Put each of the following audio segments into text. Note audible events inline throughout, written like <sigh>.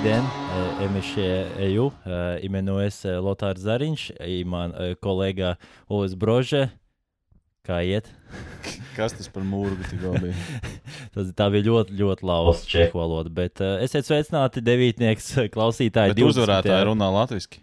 Dobrý den, Emiše Eju, imenuji se Lotārs Zariņš, i man eh, kolega Ulis Brože. Kā iet? <laughs> Kas tas par mūru tikko bija? <laughs> Tas, tā bija ļoti, ļoti lausa čehu valoda, bet uh, esiet sveicināti devītnieks klausītāji. Bet uzvarētāji runā latviski.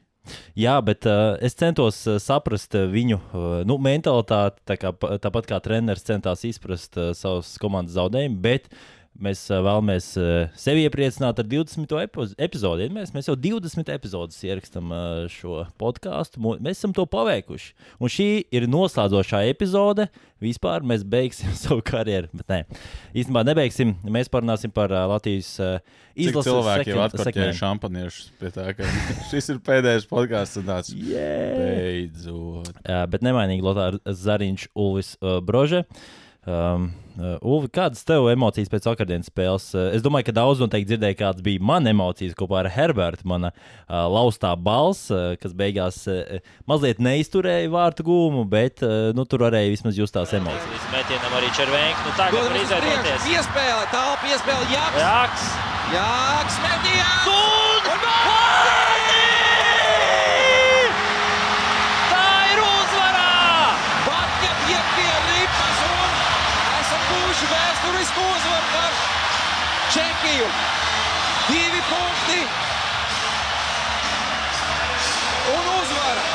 Jā, bet uh, es centos saprast viņu uh, nu, mentalitāti, tā kā, tāpat kā treneris centās izprast uh, savas komandas zaudējumu, bet Mēs uh, vēlamies uh, sevi iepriecināt ar 20. epizodi. Mēs, mēs jau 20 epizodus ierakstām uh, šo podkāstu. Mēs esam to paveikuši. Un šī ir noslēdzošā epizode. Vispār mēs beigsim <laughs> savu karjeru. Bet nē, īstenībā nebeigsim. Mēs parunāsim par Latvijas izlases cilvēku. Jau atkārtoju šampaniešus pie tā, ka <laughs> šis ir pēdējais podkāsts. Tāds yeah. beidzot. Uh, bet nemainīgi Lotārs Zariņš, Ulvis uh, Brože. Um, Uh, Uvi, kādas tev emocijas pēc vakardienas spēles? Uh, es domāju, ka daudz noteikti dzirdēja, kādas bija manas emocijas kopā ar Herbertu. Mana uh, laustā balss, uh, kas beigās uh, mazliet neizturēja vārtu gūmu, bet uh, nu, tur varēja vismaz just tās emocijas. Metienam arī Červenks. Nu, tagad var izvērtēties. Piespēle, tālu piespēle, Jāks. Jāks. Jāks, metiens! Un! Un! Tā ir uzvarā! Batņa piektie ripas un esam gūši vēsturisku uzvaru par Čehiju. Divi punkti un uzvara.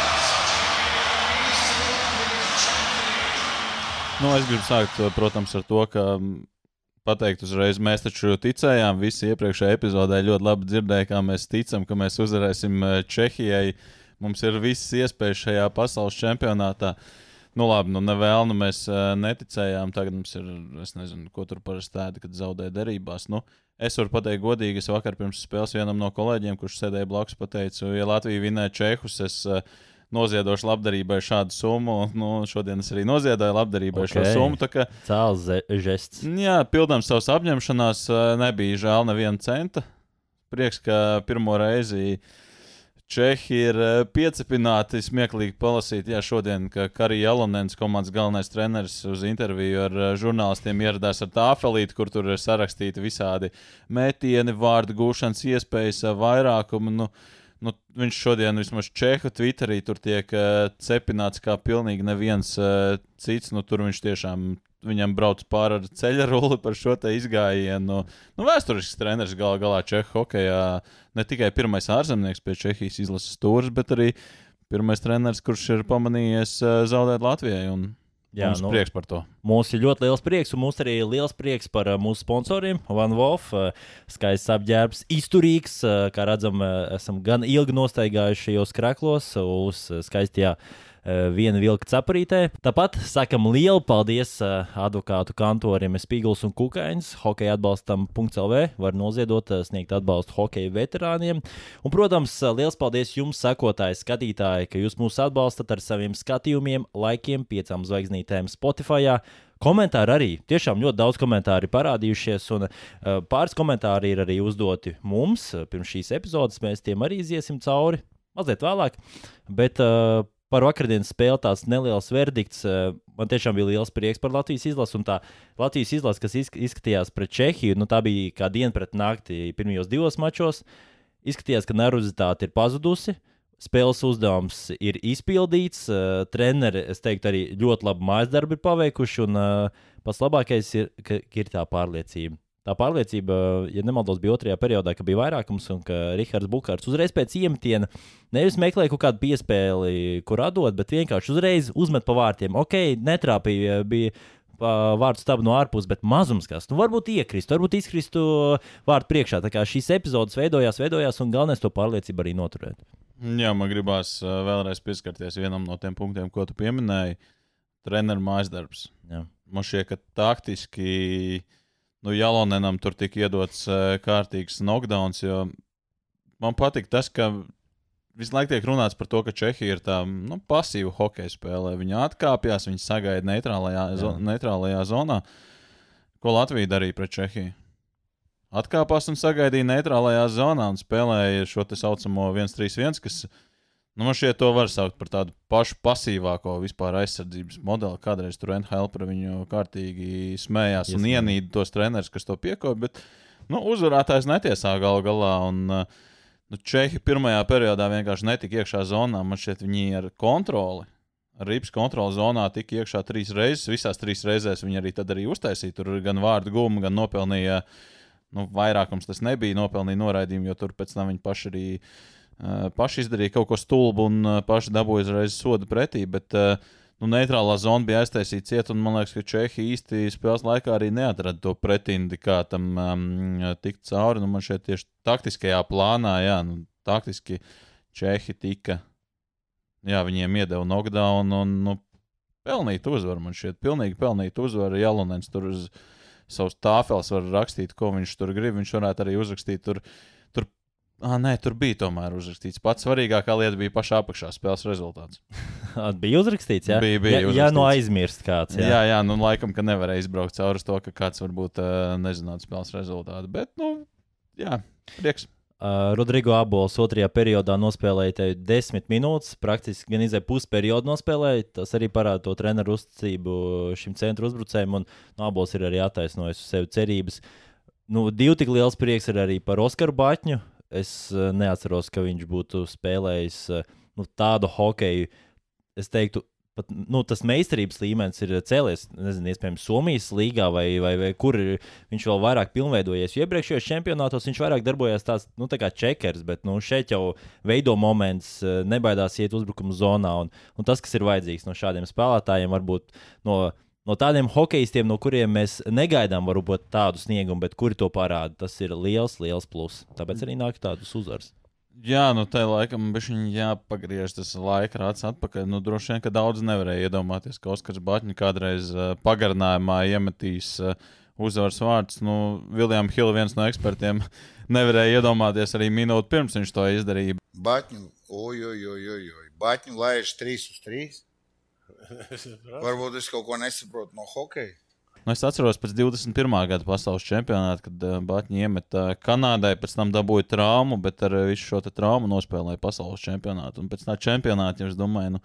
Nu, es gribu sākt, protams, ar to, ka pateikt uzreiz, mēs taču ticējām. Visi iepriekšējā epizodē ļoti labi dzirdēja, kā mēs ticam, ka mēs uzvarēsim eh, Čehijai. Mums ir visas iespējas šajā pasaules čempionātā. Nu, labi, nu, nevēlu, nu, mēs uh, neticējām. Tagad mums ir, es nezinu, ko tur parasti tāda, kad zaudē derībās. Nu, es varu pateikt, godīgi, es vakar pirms spēles vienam no kolēģiem, kurš sēdēja blakus, pateicu, ja Latvija vinēja Čehus, es uh, noziedošu labdarībai šādu summu. <laughs> Nu, šodien es arī noziedoju labdarībai okay. šo summu. Kā, Cēls žests. Jā, pildām savas apņemšanās, nebija žēl neviena centa. Prieks, ka pirmo reizi Čehi ir piecepināti. Smieklīgi palasīt, jā, šodien, ka Karija Alonens, komandas galvenais treneris, uz interviju ar žurnālistiem ieradās ar tāfelīti, kur tur ir sarakstīti visādi metieni, vārdu gūšanas iespējas, vairākumu. Nu, nu, viņš šodien vismaz Čehu Twitterī tur tiek uh, cepināts kā pilnīgi neviens uh, cits. Nu, tur viņš tiešām viņam brauc pāri ar ceļa rulli par šo izgājienu. Nu, vēsturisks treneris gal galā Čehu hokeja. Ne tikai pirmais ārzemnieks pie Čehijas izlases stūres, bet arī pirmais treneris, kurš ir pamanījies uh, zaudēt Latvijai. Un Jā, mums nu, prieks par to. Mums ir ļoti liels prieks, un mums arī ir liels prieks par uh, mūsu sponsoriem. Van Wolf, uh, skaists apģērbs, izturīgs. Kā redzam, esam gan ilgi nostaigājuši šajos kreklos uz skaistajā uh, viena vilka cepurītē. Tāpat sakam lielu paldies uh, advokātu kantoriem Spīgls un Kukainis. Hokeja atbalstam.lv var noziedot, uh, sniegt atbalstu hokeja veterāniem. Un, protams, liels paldies jums, sekotāji, skatītāji, ka jūs mūs atbalstat ar saviem skatījumiem, laikiem, piecām zvaigznītēm Spotify. Komentāri arī tiešām ļoti daudz komentāru parādījušies, un uh, pāris komentāri ir arī uzdoti mums. Pirms šīs epizodes mēs tiem arī iesim cauri mazliet vēlāk. Bet uh, par vakardienas spēli tāds neliels verdikts. Uh, man tiešām bija liels prieks par Latvijas izlasi. Un tā Latvijas izlase, kas izskatījās pret Čehiju, nu, tā bija kā diena pret nakti pirmajos divos mačos. Izskatījās, ka nervozitāte ir pazudusi. Spēles uzdevums ir izpildīts. Uh, treneri, es teiktu, arī ļoti labu mājas darbu ir paveikuši. Un uh, pats labākais ir, ka, ka ir tā pārliecība. Tā pārliecība, ja nemaldos, bija otrajā periodā, kad bija vairākums un ka Rahards Bukārs uzreiz pēc iemetiena nevis meklēja kaut kādu piespēli, kur atdot, bet vienkārši uzreiz uzmet pa vārtiem. Ok, netrāpīja, bija vārdu stabu no ārpuses, bet mazums kas. Nu, varbūt iekristu, varbūt izkristu vārdu priekšā. Tā kā šīs epizodes veidojās, veidojās, un galvenais to pārliecību arī noturēt. Jā, man gribās vēlreiz pieskarties vienam no tiem punktiem, ko tu pieminēji. Treneru mājas darbs. Jā. Man šķiet, ka taktiski nu, Jalonenam tur tika iedots uh, kārtīgs knockdowns. Man patīk tas, ka visu laiku tiek runāts par to, ka Čehija ir tā nu, pasīva hokeja spēlē. Viņi atkāpjas, viņi sagaida neitrālajā, zo neitrālajā zonā. Ko Latvija darīja pret Čehiju? Atkāpās un sagaidīja neitrālajā zonā un spēlēja šo tā saucamo 1-3-1, kas Nu, man šķiet, to var saukt par tādu pašu pasīvāko vispār aizsardzības modeli. Kādreiz tur NHL par viņu kārtīgi smējās yes, un ienīda tos trenerus, kas to piekopa. Bet Nu, uzvarētājs netiesā gal galā. Un, nu, Čehi pirmajā periodā vienkārši netika iekšā zonā. Man šķiet, viņi ar kontroli. Ar rips kontroli zonā tika iekšā trīs reizes. Visās trīs reizēs viņi arī arī uztaisīja. Tur gan vārdu gumu, gan nopelnīja. Nu, vairākums tas nebija nopelnīja noraidījumu, jo tur pēc tam viņi paši arī uh, paši izdarīja kaut ko stulbu un uh, paši dabūja uzreiz sodu pretī. Bet, uh, nu, neitrālā zona bija aiztaisīta ciet, un man liekas, ka Čehija īsti spēles laikā arī neatrada to pretindi, kā tam um, tikt cauri. Nu, man šeit tieši taktiskajā plānā, jā, nu, taktiski Čehi tika, jā, viņiem iedeva knockdown un, nu, pelnīt uzvaru. Man šķiet, pilnīgi pelnīt uzvaru. Jalonens tur uz savas tāfeles var rakstīt, ko viņš tur grib. Viņš varētu arī uzrakstīt tur. tur Ah, nē, tur bija tomēr uzrakstīts. Pats svarīgākā lieta bija pašā apakšā spēles rezultāts. <laughs> Bija uzrakstīts, jā, Bija- bija jā, jā uzrakstīts. nu aizmirst kāds. Jā, Jā. jā, jā nu laikam, ka nevarēja izbraukt cauri to, ka kāds varbūt uh, nezinātu spēles rezultātu. Bet, nu, jā, prieks. Uh, Rodrigo Abols otrajā periodā nospēlēja te desmit minūtes, praktiski gan izdeja pusperiodu nospēlēja. Tas arī parāda to treneru uzticību šim centra uzbrucējiem, un no Abols ir arī attaisnojis uz sevi cerības. Nu, divi tik liels prieks ir arī par Oskaru Batņu. Es uh, neatceros, ka viņš būtu spēlējis uh, nu, tādu hokeju. Es teiktu, pat, nu, tas meistarības līmenis ir cēlies, nezinu, iespējams, Somijas līgā vai, vai, vai kur viņš vēl vairāk pilnveidojies. Jo iepriekšējos čempionātos viņš vairāk darbojās tāds, nu, tā kā čekers, bet nu, šeit jau veido moments, eh, nebaidās iet uzbrukuma zonā. Un, un tas, kas ir vajadzīgs no šādiem spēlētājiem, varbūt no, no tādiem hokeistiem, no kuriem mēs negaidām varbūt tādu sniegumu, bet kuri to parāda, tas ir liels, liels plus. Tāpēc arī nāk tādas uzvaras. Jā, nu tā laikam bija jāpagriež tas laika rāds atpakaļ. Nu, droši vien, ka daudz nevarēja iedomāties, ka Oskars Batņs kādreiz uh, pagarinājumā iemetīs uh, uzvaras vārdus. Nu, Viljams Hills, viens no ekspertiem, <laughs> nevarēja iedomāties arī minūti pirms viņš to izdarīja. Batņu, oi, oi, oi. Batņu laiž 3 uz 3. Varbūt es kaut ko nesaprotu no hokeja. Nu, es atceros pēc 21. gada pasaules čempionāta, kad uh, Batņi iemeta Kanādai, pēc tam dabūja traumu, bet ar uh, visu šo te traumu nospēlēja pasaules čempionātu. Un pēc tā čempionāta, ja es domāju, nu,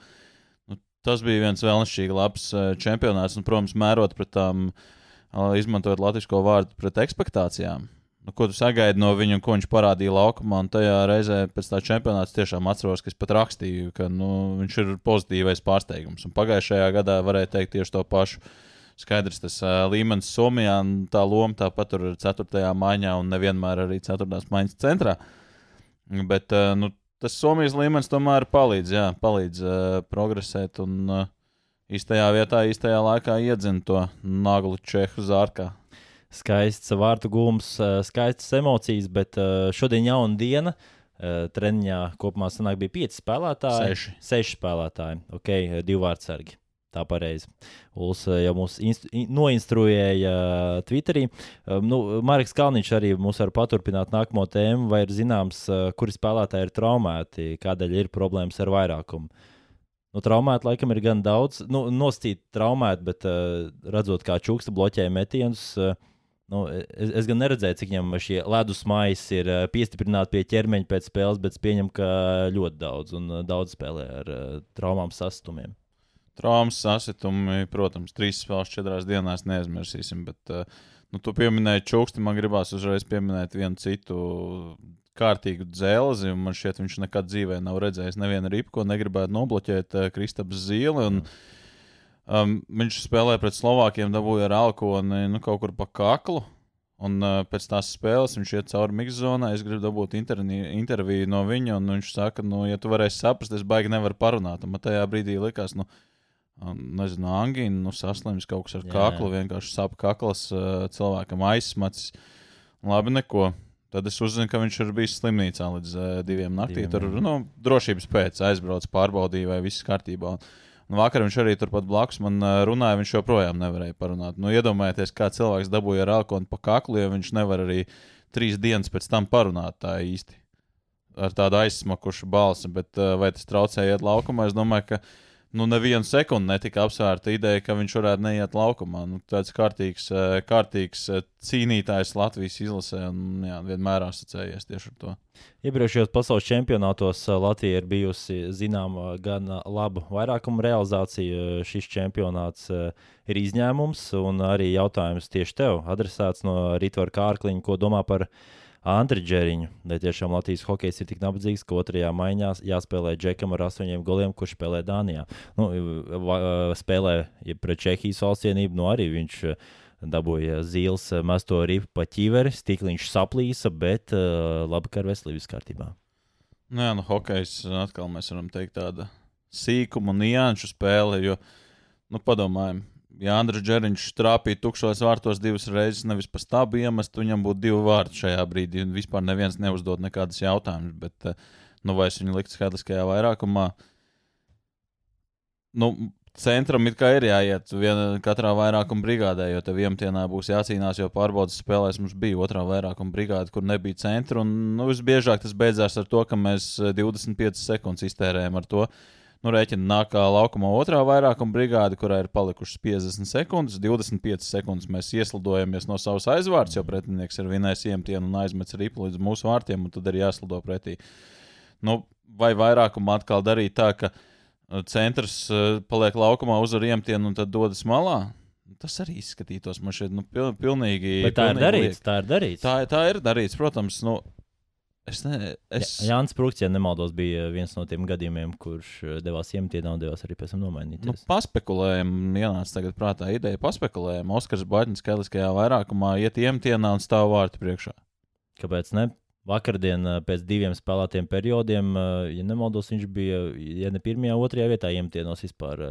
nu, tas bija viens vēlnišķīgi labs uh, čempionāts. Un, protams, mērot pret tām, uh, izmantojot latviešu vārdu, pret expectācijām. Nu, ko tu sagaidi no viņa, un ko viņš parādīja laukumā? Un tajā reizē pēc tā čempionāta tiešām atceros, ka es pat rakstīju, ka nu, viņš ir pozitīvais pārsteigums. Un pagājušajā gadā varēja teikt tieši to pašu. Skaidrs, tas uh, līmenis Somijā, tā loma tāpat ir 4. maiņā, un nevienmēr arī 4. maiņas centrā. Bet uh, nu, tas Somijas līmenis tomēr palīdz, jā, palīdz uh, progresēt un uh, īstajā vietā, īstajā laikā iedzina to naglu čehu zārkā. Skaists vārtu gūms, eh, skaistas emocijas, bet eh, šodien jauna diena. Eh, Treniņā kopumā sanāk, bija pieci spēlētāji. Seši. Seši spēlētāji. Ok, divi vārdsargi. Tā pareizi. Eh, jau mūs instru, in- noinstruēja Twitterī. Nu, Marks Kalniņš arī mūs var paturpināt nākamo tēmu, vai ir zināms, kuri spēlētāji ir traumēti, kādēļ ir problēmas ar vairākumu. Nu, traumēti laikam ir gan daudz. Nu, Nostīt traumēti, bet uh, redzot, kā čuksta bloķēja metienus, uh, nu, es, es gan neredzēju, cik viņam šie ledus maisi ir uh, piestiprināti pie ķermeņa pēc spēles, bet es pieņemu, ka ļoti daudz un uh, daudz spēlē ar uh, traumām sastumiem. Traumas sasitumi, protams, trīs spēles četrās dienās neaizmirsīsim. Bet, nu, tu pieminēji čuksti, man gribās uzreiz pieminēt vienu citu kārtīgu dzēlzi. un Man šķiet, viņš nekad dzīvē nav redzējis nevienu ripu, ko negribētu nobloķēt Kristaps Zīle. Un, um, viņš spēlēja pret Slovākiem, dabūja ar alkoholu nu, kaut kur pa kaklu. Un uh, pēc tās spēles viņš iet cauri mikzonai. Es gribu dabūt interviju no viņa, un viņš saka, nu, ja tu varēsi saprast, es baigi nevaru parunāt. Un man tajā brīdī likās, nu, um, nezinu, angīna, nu, saslims kaut kas ar Jā, kaklu, jā. vienkārši sāp kakls uh, cilvēkam aizsmacis. Labi, neko. Tad es uzzinu, ka viņš ir bijis slimnīcā līdz uh, diviem naktī. Diviem, Tur, jā. nu, drošības pēc aizbrauc, pārbaudīja, vai viss kārtībā. Un, un vakar viņš arī turpat blakus man runāja, viņš joprojām nevarēja parunāt. Nu, iedomājieties, kā cilvēks dabūja ar alkoholu pa kaklu, jo viņš nevar arī trīs dienas pēc tam parunāt tā īsti. Ar tādu aizsmakušu balsi, bet vai tas traucēja iet laukumā? Es domāju, ka nu, nevienu sekundi netika apsvērta ideja, ka viņš varētu neiet laukumā. Nu, tāds kārtīgs, eh, kārtīgs eh, cīnītājs Latvijas izlasē un jā, vienmēr asociējies tieši ar to. Iepriekšējos pasaules čempionātos uh, Latvija ir bijusi zināma gan laba vairākuma realizācija. Šis čempionāts ir izņēmums, un arī jautājums tieši tev adresēts no Rītvara Kārkliņa, ko domā par Antru Džeriņu. Vai tiešām Latvijas hokejs ir tik nabadzīgs, ka otrajā maiņā jāspēlē Džekam ar astoņiem goliem, kurš spēlē Dānijā? Nu, va, spēlē pret Čehijas valstsienību, nu arī viņš dabūja zīles mesto ripu pa ķīveri, stikliņš saplīsa, bet labi, ka ar veselības kārtībā. Nu, jā, nu, hokejs atkal mēs varam teikt tāda sīkuma nianšu spēle, jo, nu, padomājam, ja Andris Džeriņš trāpīja tukšos vārtos divas reizes, nevis pa stābu iemestu, viņam būtu divi vārti šajā brīdī, un vispār neviens neuzdod nekādas jautājumas, bet, nu, vai es viņu liktu skaitliskajā vairākumā? Nu, centram it kā ir jāiet viena, katrā vairākuma brigādē, jo tev vienā būs jācīnās, jo pārbaudas spēlēs mums bija otrā vairākuma brigāde, kur nebija centra. Un nu, visbiežāk tas beidzās ar to, ka mēs 25 sekundes iztērējam ar to. Nu, rēķina nākā laukumā otrā vairākuma brigāde, kurā ir palikušas 50 sekundes. 25 sekundes mēs ieslidojamies no savas aizvārds, jo pretinieks ir vinējis iemtienu un aizmetis ripu līdz mūsu vārtiem, un tad ir jāslido pretī. Nu, vai vairākumā atkal darīt tā, ka centrs paliek laukumā uz riemtienu un tad dodas malā. Tas arī izskatītos man šeit nu, pil, pilnīgi. Bet tā pilnīgi ir darīts. liek. Tā ir darīts. Tā, tā ir darīts, protams. Nu, es ne, es, Jā, Jānis Prūks, ja nemaldos, bija viens no tiem gadījumiem, kurš eh, devās iemtienā un devās arī pēc tam Nu, nomainīties. paspekulējam, ienāca tagad prātā ideja. Paspekulējam, Oskars Baļņas skaitliskajā vairākumā iet iemtienā un stāv vārtu priekšā. Kāpēc ne? Vakardien eh, pēc diviem spēlētiem periodiem, eh, ja nemaldos, viņš bija, ja ne pirmajā, otrajā vietā iemtienos vispār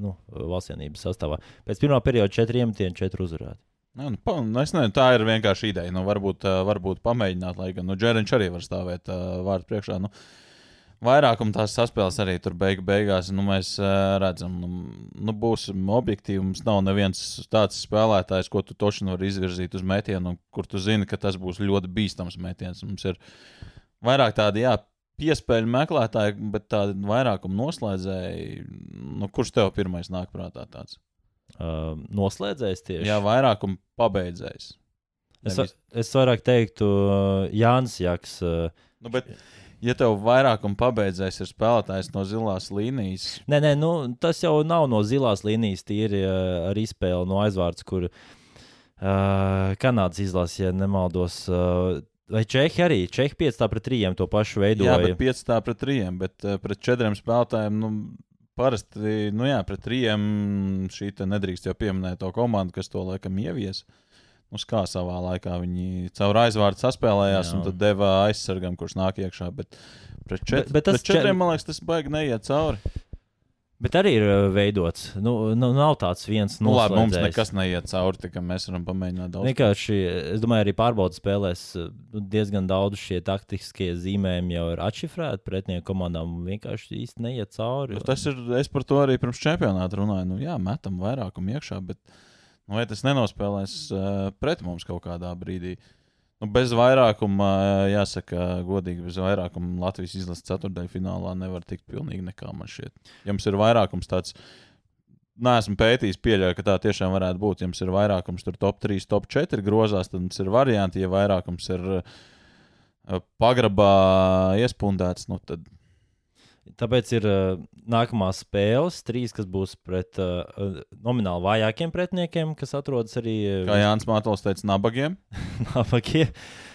nu, valstsienības sastāvā. Pēc pirmā perioda četri iemtieni, četri uzvarēti. Nu, nu, pa, nu, es nezinu, tā ir vienkārši ideja. Nu, varbūt, ā, varbūt pamēģināt, lai gan nu, Džeriņš arī var stāvēt uh, vārdu priekšā. Nu, Vairākam tās saspēles arī tur beigu, beigās nu, mēs uh, redzam, nu, nu, būsim objektīvi. Mums nav neviens tāds spēlētājs, ko tu toši vari izvirzīt uz metienu, kur tu zini, ka tas būs ļoti bīstams metiens. Mums ir vairāk tādi, jā, piespēļu meklētāji, bet tādi vairākam noslēdzēji. Nu, kurš tev pirmais nāk prātā tāds? Uh, noslēdzējis tieši. Jā, vairākam pabeidzējis. es, Nevis- es vairāk teiktu, uh, Jānis Jaks. Uh, Nu, bet, ja tev vairāk un pabeidzējis ir spēlētājs no zilās līnijas, Nē, nē, nu, tas jau nav no zilās līnijas, tīri uh, ar izspēli no aizvārds, kur uh, Kanādas izlase, ja nemaldos. Uh, vai Čehi arī? Čehi 5 pret 3 to pašu jā, veidoja. bet 5 tā pret 3, bet uh, pret 4 spēlētājiem, nu, parasti, nu jā, pret 3 šī nedrīkst jau pieminēt to komandu, kas to laikam ievies. Uz kā savā laikā viņi caur aizvārdu saspēlējās Jā. un tad deva aizsargam, kurš nāk iekšā. Bet pret, čet, Bet- bet pret četriem, čet- man liekas, tas baigi neiet cauri. Bet arī ir uh, veidots. Nu, nu, nav tāds viens Nu, labi, mums nekas neiet cauri, tā kā mēs varam pamēģināt daudz. Vienkārši, es domāju, arī pārbaudas spēlēs uh, nu, diezgan daudz šie taktiskie zīmējumi jau ir atšifrēti. Pretinieku komandām vienkārši īsti neiet cauri. Nu, Tas ir, es par to arī pirms čempionāta runāju. Nu, jā, metam vairākumu iekšā, bet nu, vai tas nenospēlēs uh, pret mums kaut kādā brīdī? Nu, bez vairākuma, uh, jāsaka, godīgi, bez vairākuma Latvijas izlases ceturtajā finālā nevar tikt pilnīgi nekā man šķiet. Ja mums ir vairākums tāds, Nē, esmu pētījis, pieļauju, ka tā tiešām varētu būt. Ja mums ir vairākums, tur top 3, top 4 grozās, tad mums ir varianti. Ja vairākums ir uh, pagrabā iespundēts, nu tad Tāpēc ir uh, nākamās spēles, trīs, kas būs pret uh, nomināli vājākiem pretiniekiem, kas atrodas arī uh, Kā Jānis Mātols teica, nabagiem. <laughs> Nabakie.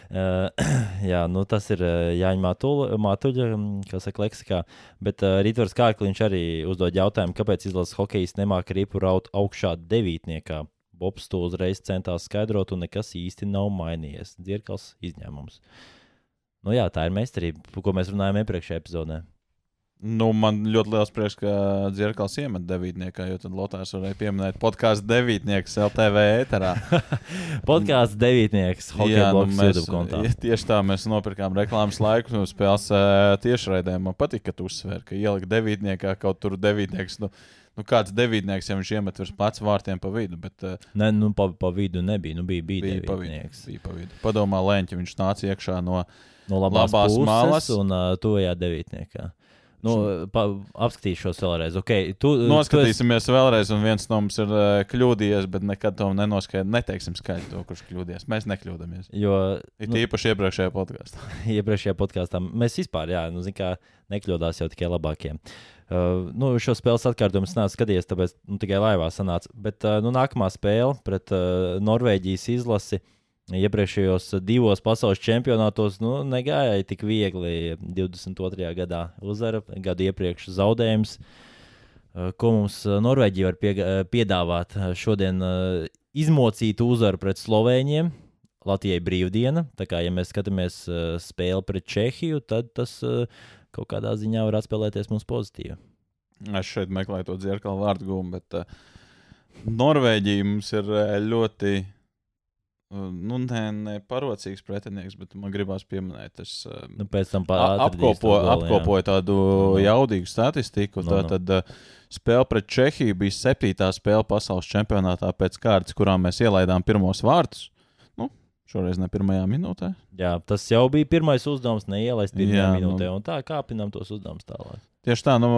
Uh, <clears throat> jā, nu tas ir uh, Jāņa Mātuļa, um, kā saka, leksikā. Bet uh, Rītvars Kārkliņš arī uzdod jautājumu, kāpēc izlases hokejs nemāca ripu raut augšā devītniekā. Bobs to uzreiz centās skaidrot, un nekas īsti nav mainījies. Dzirkals izņēmums. Nu jā, tā ir meistarība, par ko mēs runājām iepriekšējā epizodē. Nu, man ļoti liels prieks, ka Dzirkals iemet devītniekā, jo tad Lotārs varēja pieminēt podkāstu devītnieks LTV ēterā. <laughs> Podkāsts devītnieks, hokeja nu, bloks mēs, YouTube kontā. ja tieši tā mēs nopirkām reklāmas laiku no spēles tiešraidē. Man patīk, ka tu uzsver, ka ielika devītniekā kaut tur devītnieks. Nu, nu kāds devītnieks, ja viņš iemet virs pats vārtiem pa vidu, bet uh, Nē, nu pa, pa vidu nebija. Nu, bija bija, bija pa vidu. Bija pa vidu. Padomā, Lēņķi, viņš nāca iekšā no No labās, Labās puses malas. un uh, tuvajā devītniekā. Nu, pa, apskatīšos vēlreiz. Okay, tu, Noskatīsimies tu esi... vēlreiz, un viens no mums ir uh, kļūdījies, bet nekad to nenoskaidrojam. Neteiksim skaidri to, kurš kļūdījies. Mēs nekļūdāmies. Jo, Ir nu, īpaši iepriekšējā podkāstā. <laughs> iepriekšējā podkāstā mēs vispār, jā, nu, kā, nekļūdās jau tikai labākie. Uh, nu, šo spēles atkārtojumu es neesmu skatījies, tāpēc nu, tikai laivā sanāca. Bet uh, nu, nākamā spēle pret uh, Norvēģijas izlasi. Uh, iepriekšējos divos pasaules čempionātos nu, negāja tik viegli. 22. gadā uzvara, gadu iepriekš zaudējums. Eh, ko mums eh, Norvēģija var eh, piedāvāt? Šodien izmocītu uzvaru pret Slovēņiem. Latvijai brīvdiena. Tā kā ja mēs skatāmies spēli pret Čehiju, tad tas kaut kādā ziņā var atspēlēties mums pozitīvi. Es šeit meklēju to dzirkalu vārdu gūmu, bet uh, Norvēģija mums ir ļoti Nu, nē, ne parocīgs pretinieks, bet man gribās pieminēt, es nu, apkopo, goli, apkopoju tādu no. jaudīgu statistiku. No, no. Tad spēle pret Čehiju bija septītā spēle pasaules čempionātā pēc kārtas, kurā mēs ielaidām pirmos vārtus. Nu, šoreiz ne pirmajā minūtē. Jā, tas jau bija pirmais uzdevums, neielaist pirmajā Jā, minūtē, nu, un tā kāpinām tos uzdevumus tālāk. Tieši tā, nu,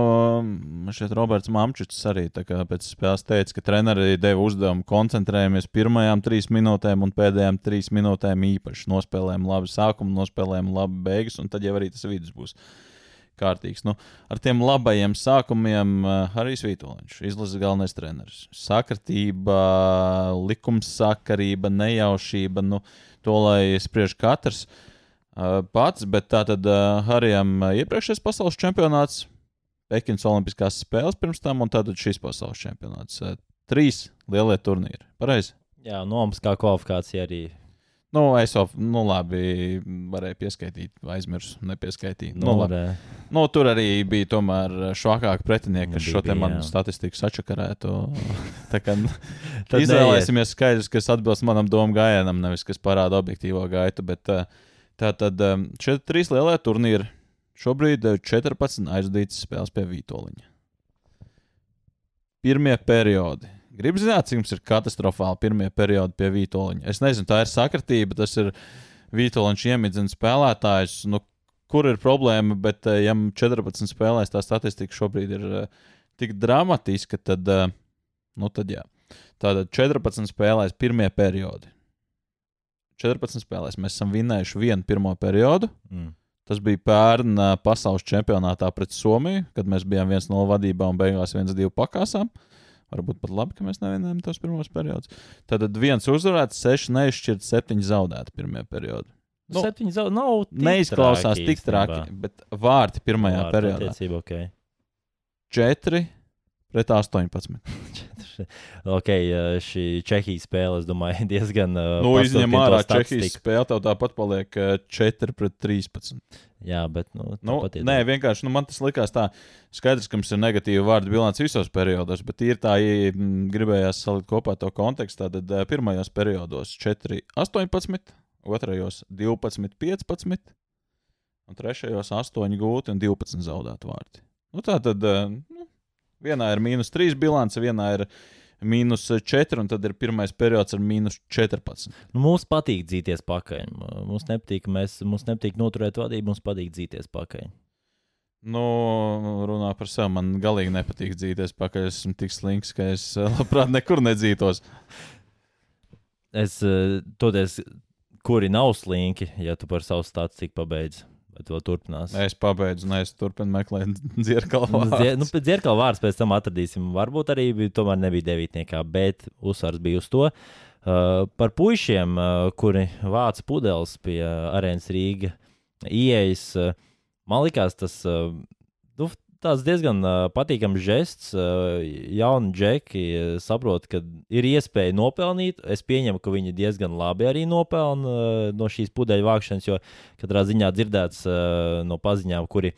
šeit Roberts Mamčits arī pēc spēles teica, ka treneri deva uzdevumu koncentrējamies pirmajām trīs minūtēm un pēdējām trīs minūtēm īpaši. Nospēlējām labi sākumu, nospēlējām labi beigas, un tad jau arī tas vidus būs kārtīgs. Nu, ar tiem labajiem sākumiem uh, arī Svītoliņš, izlases galvenais treneris. Sakartība, likumsakarība, nejaušība, nu, to lai spriež katrs. Uh, pats, bet tā tad uh, Harijam uh, iepriekšējais pasaules čempionāts Pekinas Olimpiskās spēles pirms tam, un tātad šis pasaules čempionāts. Trīs lielie turnīri. Pareizi. Jā, no Olimpiskā kvalifikācija arī. Nu, es jau, nu, labi, varēju pieskaitīt, aizmirsu, nepieskaitīju. Nu, nu, nu, tur arī bija tomēr švakāki pretinieki, kas šo te manu statistiku sačakarētu. <laughs> Tā kā izvēlēsimies skaidrs, kas atbilst manam domu gājienam, nevis kas parāda objektīvo gaitu. Bet tā tad šeit trīs lielie turnīri Šobrīd 14 eh, aizdītas spēles pie Vitoļņa. Pirmie periodi. Gribu zināt, cik mums ir katastrofāli pirmie periodi pie Vitoļņa. Es nezinu, tā ir sakritība, tas ir Vitoļņš iemidzina spēlētājus. Nu, kur ir problēma, bet eh, ja 14 spēlēs tā statistika šobrīd ir uh, tik dramatiska, tad, uh, nu tad jā. Tātad 14 spēlēs pirmie periodi. 14 spēlēs mēs esam vinnējuši vienu pirmo periodu. Mm. Tas bija pērn pasaules čempionātā pret Somiju, kad mēs bijām viens no vadībā un beigās viens divu pakāsām. Varbūt pat labi, ka mēs nevienojam tos pirmos periodus. Tad viens uzvarēts, seši neizšķirti, septiņi zaudēti pirmajā periodā. Nu, septiņi zaudēti nav. Neizklausās trāki, tik traki, bet vārti pirmajā vārti periodā. Okay. Četri pret 18. ok, šī Čehijas spēle, es domāju, <laughs> diezgan. Nu, izņem ārā Čehijas spēle, tev tāpat paliek 4 pret 13. Jā, bet. Nu, nu, nē, vienkārši nu, man tas likās tā. Skaidrs, ka mums ir negatīva vārdu bilants visos periodos, bet ir tā, ja gribējās salikt kopā to kontekstu. Tad pirmajos periodos 4, 18, otrajos 12, 15, un trešajos 8 gūti un 12 zaudēti vārti. Nu, tā tad nu, Vienā ir mīnus 3 bilance, vienā ir mīnus 4, un tad ir pirmais periods ar mīnus 14. Nu, mums patīk dzīties pakaļ. Mums nepatīk, mēs, mums nepatīk noturēt vadību, mums patīk dzīties pakaļ. Nu, runā par sevi. Man galīgi nepatīk dzīties pakaļ. Es esmu tik slinks, ka es labprāt nekur nedzītos. Es toties, kuri nav slinki, ja tu par savu statistiku pabeidzi. Vai to turpinās? Es pabeidzu, un es turpinu meklēt <laughs> dzirkalu nu. Nu, pēc dzirkalu vārdu pēc tam atradīsim. Varbūt arī bija, tomēr nebija devītniekā, bet uzsvars bija uz to. Uh, par puišiem, uh, kuri vāca pudeles pie uh, arēnas Rīga ieejas, uh, man likās tas uh, tāds diezgan uh, patīkams žests. Uh, jauni džeki uh, saprot, ka ir iespēja nopelnīt. Es pieņemu, ka viņi diezgan labi arī nopelna uh, no šīs pudeļu vākšanas, jo katrā ziņā dzirdēts uh, no paziņām, kuri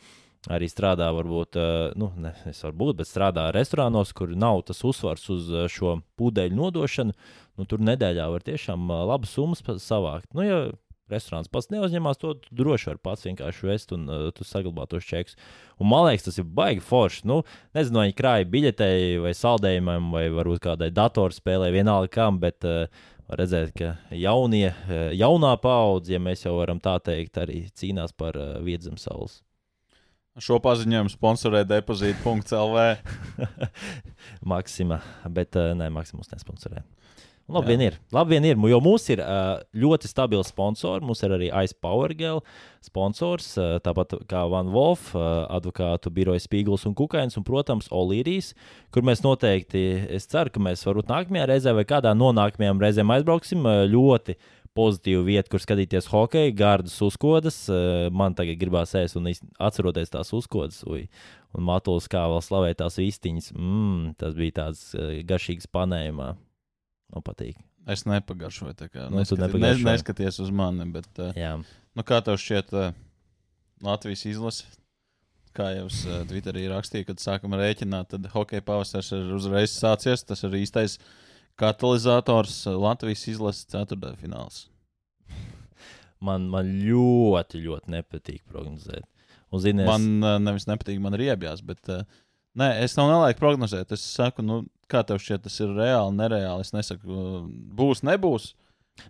arī strādā, varbūt, uh, nu, ne, es varbūt, bet strādā restorānos, kur nav tas uzsvars uz šo pudeļu nodošanu. Nu, tur nedēļā var tiešām labas summas savākt. Nu, ja restorāns pats neuzņemās, to droši var pats vienkārši vest un uh, tu saglabā tos čekus. Un man liekas, tas ir baigi forši. Nu, nezinu, vai viņi krāja biļetei vai saldējumam, vai varbūt kādai datorspēlē, vienalga kam, bet uh, var redzēt, ka jaunie, uh, jaunā paudze, ja mēs jau varam tā teikt, arī cīnās par uh, vietu zem saules. Šo paziņojumu sponsorē depozīta.lv. <laughs> Maksima, bet uh, nē, Maksimus nesponsorē. Un Labi, vien ir. Labi, vien ir. Jo mums ir ļoti stabils sponsors. Mums ir arī Ice Power Gel sponsors, tāpat kā Van Wolf, advokātu biroja Spīgls un Kukains, un, protams, Olīrijas, kur mēs noteikti, es ceru, ka mēs varbūt nākamajā reizē vai kādā no nākamajām reizēm aizbrauksim ļoti pozitīvu vietu, kur skatīties hokeju, gardas uzkodas. Man tagad gribās ēst un atceroties tās uzkodas. Uj. Un Matulis kā vēl slavēt tās vistiņas. Mm, tas bija tāds garšīgs panējumā. Man patīk. Es nepagaršoju, tā kā Nu, neskati, ne, neskaties uz mani. Bet, uh, Jā. nu, kā tev šķiet, uh, Latvijas izlase? Kā jau es uh, Twitterī rakstīju, kad sākam rēķināt, tad hokeja pavasaris ir uzreiz sācies. Tas ir īstais katalizators Latvijas izlases ceturtajā fināls. Man, man ļoti, ļoti nepatīk prognozēt. Un, zini, es, Man uh, nevis nepatīk, man ir iebjās, bet uh, nē, es tev nelaiku prognozēt. Es saku, nu, kā tev šķiet, tas ir reāli, nereāli. Es nesaku, uh, būs, nebūs.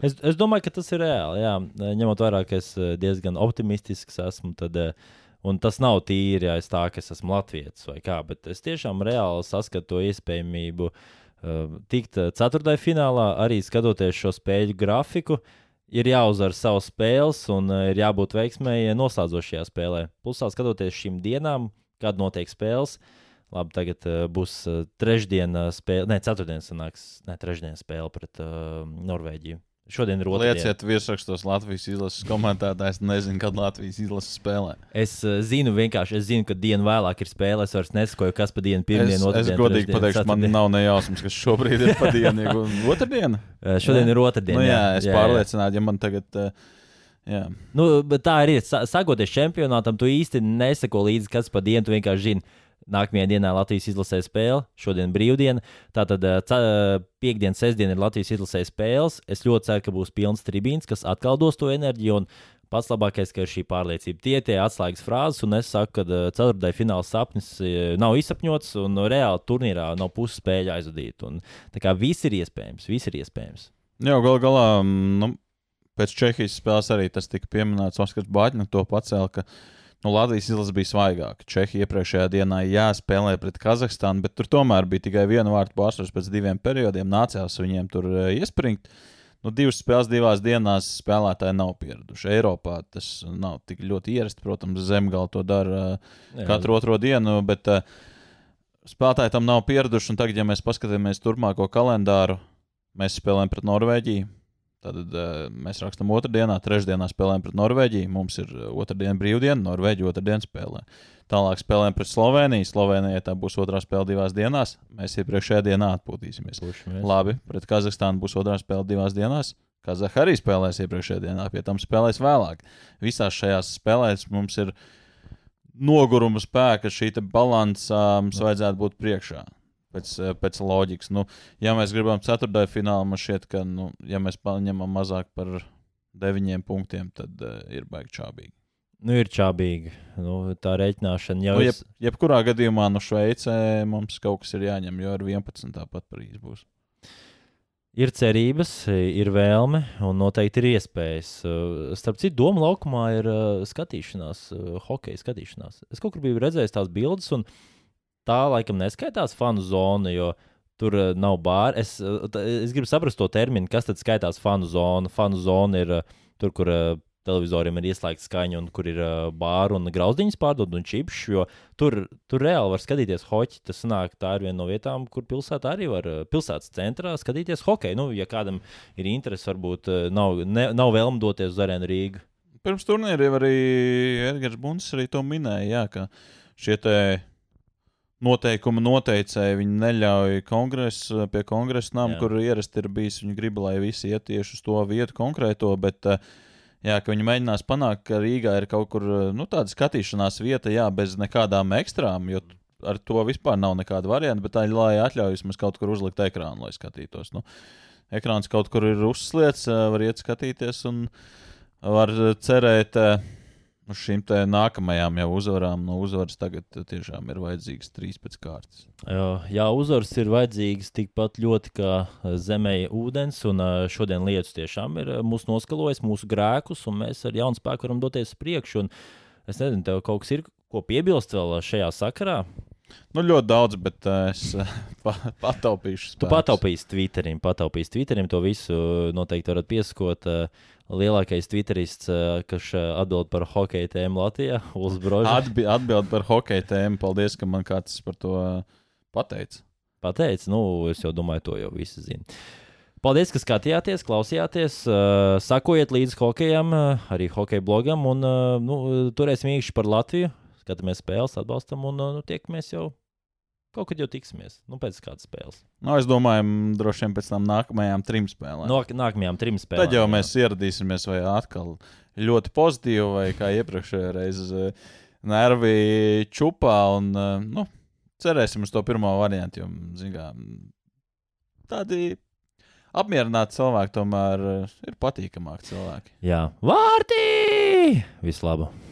es, es domāju, ka tas ir reāli. Jā. Ņemot vērā, ka es eh, diezgan optimistisks esmu, tad, eh, un tas nav tīri aiz tā, ka es esmu latviečs vai kā, bet es tiešām reāli saskatu to iespējamību uh, tikt eh, ceturtajā finālā, arī skatoties šo spēļu grafiku. Ir jāuzvar savas spēles un uh, ir jābūt veiksmēji noslēdzošajā spēlē. Plusā skatoties šīm dienām, kad notiek spēles, Labi, tagad uh, būs uh, trešdiena spēle, ne, ceturtdienas sanāks, ne, trešdienas spēle pret uh, Norvēģiju. Šodien ir otrā. Lieciet virsrakstos Latvijas izlases komentētājs. Nezinu, kad Latvijas izlase spēlē. Es uh, zinu, vienkārši es zinu, ka dienu vēlāk ir spēle. Es vairs nesakoju, kas pa dienu, Es, pirmdienu, es otrdienu. godīgi pateikšu, man nav nejausmas, kas šobrīd ir pa dienu. <laughs> Otrdiena? Uh, Šodien ir otrdiena. Nu, jā, es pārliecināts, ja man tagad. Uh, jā. Nu, tā arī ir. Sa- Sagoties čempionātam, tu īsti nesako līdzi, kas pa dienu. Tu vienkārši zini, nākamajā dienā Latvijas izlasē spēle, šodien brīvdiena. Tātad eh, ce- piekdiena, sestdiena ir Latvijas izlasē spēles. Es ļoti ceru, ka būs pilns tribīns, kas atkal dos to enerģiju. Un pats labākais, ka ir šī pārliecība. Tie ir tie atslēgas frāzes, un es saku, ka uh, ceturtajā fināla sapnis eh, nav izsapņots, un uh, reāli turnīrā nav puses spēļu aizvadīt. Un, tā kā viss ir iespējams, viss ir iespējams. Jā, gal galā, mm, nu, pēc Čehijas spēles arī tas tika pieminēts. Oskars Bāķis to pacēla, ka nu, Latvijas izlase bija svaigāka. Čehija iepriekšējā dienā jāspēlē pret Kazahstānu, bet tur tomēr bija tikai viena vārtu pārsvars pēc diviem periodiem. Nācās viņiem tur uh, iespringt. Nu, divas spēles divās dienās spēlētāji nav pieraduši. Eiropā tas nav tik ļoti ierasts. Protams, Zemgala to dara uh, Jā. katru otro dienu, bet uh, spēlētāji tam nav pieraduši. Un tagad, ja mēs paskatāmies turpmāko kalendāru, mēs spēlējam pret Norvēģiju. Tad uh, mēs rakstām otrdienā, trešdienā spēlējam pret Norvēģiju. Mums ir uh, otrdiena brīvdiena, Norvēģija otrdiena spēlē. Tālāk spēlējam pret Sloveniju. Slovenijai tā būs otrā spēle divās dienās. Mēs iepriekšējā dienā atpūtīsimies. Pušamies. Labi, pret Kazahstānu būs otrā spēle divās dienās. Kazahstāna arī spēlēs iepriekšējā dienā, pie tam spēlēs vēlāk. Visās šajās spēlēs mums ir noguruma spēka, šī balanss mums vajadzētu būt priekšā. Pēc, eh, pēc loģikas. Nu, ja mēs gribam ceturtajā finālā, man šķiet, ka, nu, ja mēs paņemam mazāk par deviņiem punktiem, tad uh, ir baigi čābīgi. Nu, ir čābīgi. Nu, tā rēķināšana jau Nu, ir. jeb, jebkurā gadījumā no Šveicē mums kaut kas ir jāņem, jo ar 11. tāpat Parīzē būs. Ir cerības, ir vēlme un noteikti ir iespējas. Uh, Starp citu, doma laukumā ir uh, skatīšanās, uh, hokeja skatīšanās. Es kaut kur biju redzējis tās bildes, un tā laikam neskaitās fanu zona, jo tur uh, nav bāra. Es, uh, es gribu saprast to terminu, kas tad skaitās fanu zona. Fanu zona ir uh, tur, kur uh, televizoriem ir ieslēgta skaņa, un kur ir uh, bāra un grauzdiņas pārdod un čipš. Jo tur, tur reāli var skatīties hoķi. Tas nāk, tā ir viena no vietām, kur pilsētā arī var pilsētas centrā skatīties hokeju. Nu, ja kādam ir interese, varbūt uh, nav, ne, nav vēlme doties uz arēnu Rīgā. Pirms turnīra jau arī Edgars Bunts arī to minēja, jā, ka šie te noteikumi noteicēji viņi neļauj kongresu, pie kongresa nama, kur ierasti ir bijis. Viņi grib, lai visi iet tieši uz to vietu konkrēto, bet eh, jā, ka viņi mēģinās panākt, ka Rīgā ir kaut kur eh, nu, tāda skatīšanās vieta, jā, bez nekādām ekstrām, jo ar to vispār nav nekāda varianta, bet tā ir, lai atļauj vismaz kaut kur uzlikt ekrānu, lai skatītos. Nu, ekrāns kaut kur ir uzsliets, eh, var iet skatīties un var eh, cerēt. eh, Uz šīm te nākamajām jau uzvarām, no uzvaras tagad tiešām ir vajadzīgs trīs pēc kārtas. Jā, uzvaras ir vajadzīgas tikpat ļoti kā zemē ūdens, un šodien lietus tiešām ir mūsu noskalojis, mūsu grēkus, un mēs ar jaunu spēku varam doties uz priekšu. Es nezinu, tev kaut kas ir, Ko piebilst vēl šajā sakarā? Nu, ļoti daudz, bet uh, es uh, <laughs> pa, pataupīšu. Tu pataupīsi Twitterim, pataupīsi Twitterim. To visu noteikti varat pieskot. Uh, lielākais Twitterists, uh, kas atbild par hokeja tēmu Latvijā, <laughs> Ulas Brožs. Atbi atbild par hokeja tēmu. Paldies, ka man kāds par to pateica. Pateicis, nu, es jau domāju, to jau visi zina. Paldies, ka skatījāties, klausījāties. Uh, sakojiet līdzi hokejam, arī hokeja blogam. Un, uh, nu, turēsim īkšķi par Latviju. Skatāmies spēles, atbalstam un nu, tiekamies jau. Kaut kad jau tiksimies, nu, pēc kādas spēles. Nu, es domāju, droši vien pēc tam nākamajām trim spēlēm. No nākamajām trim spēlēm. Tad jau mēs ieradīsimies vai atkal ļoti pozitīvi, vai kā iepriekšējā reizē nervi čupā. Un, eh, nu, cerēsim uz to pirmo variantu, jo zinām, tādi apmierināti cilvēki tomēr eh, ir patīkamāki cilvēki. Jā, vārtī! Vislabāk!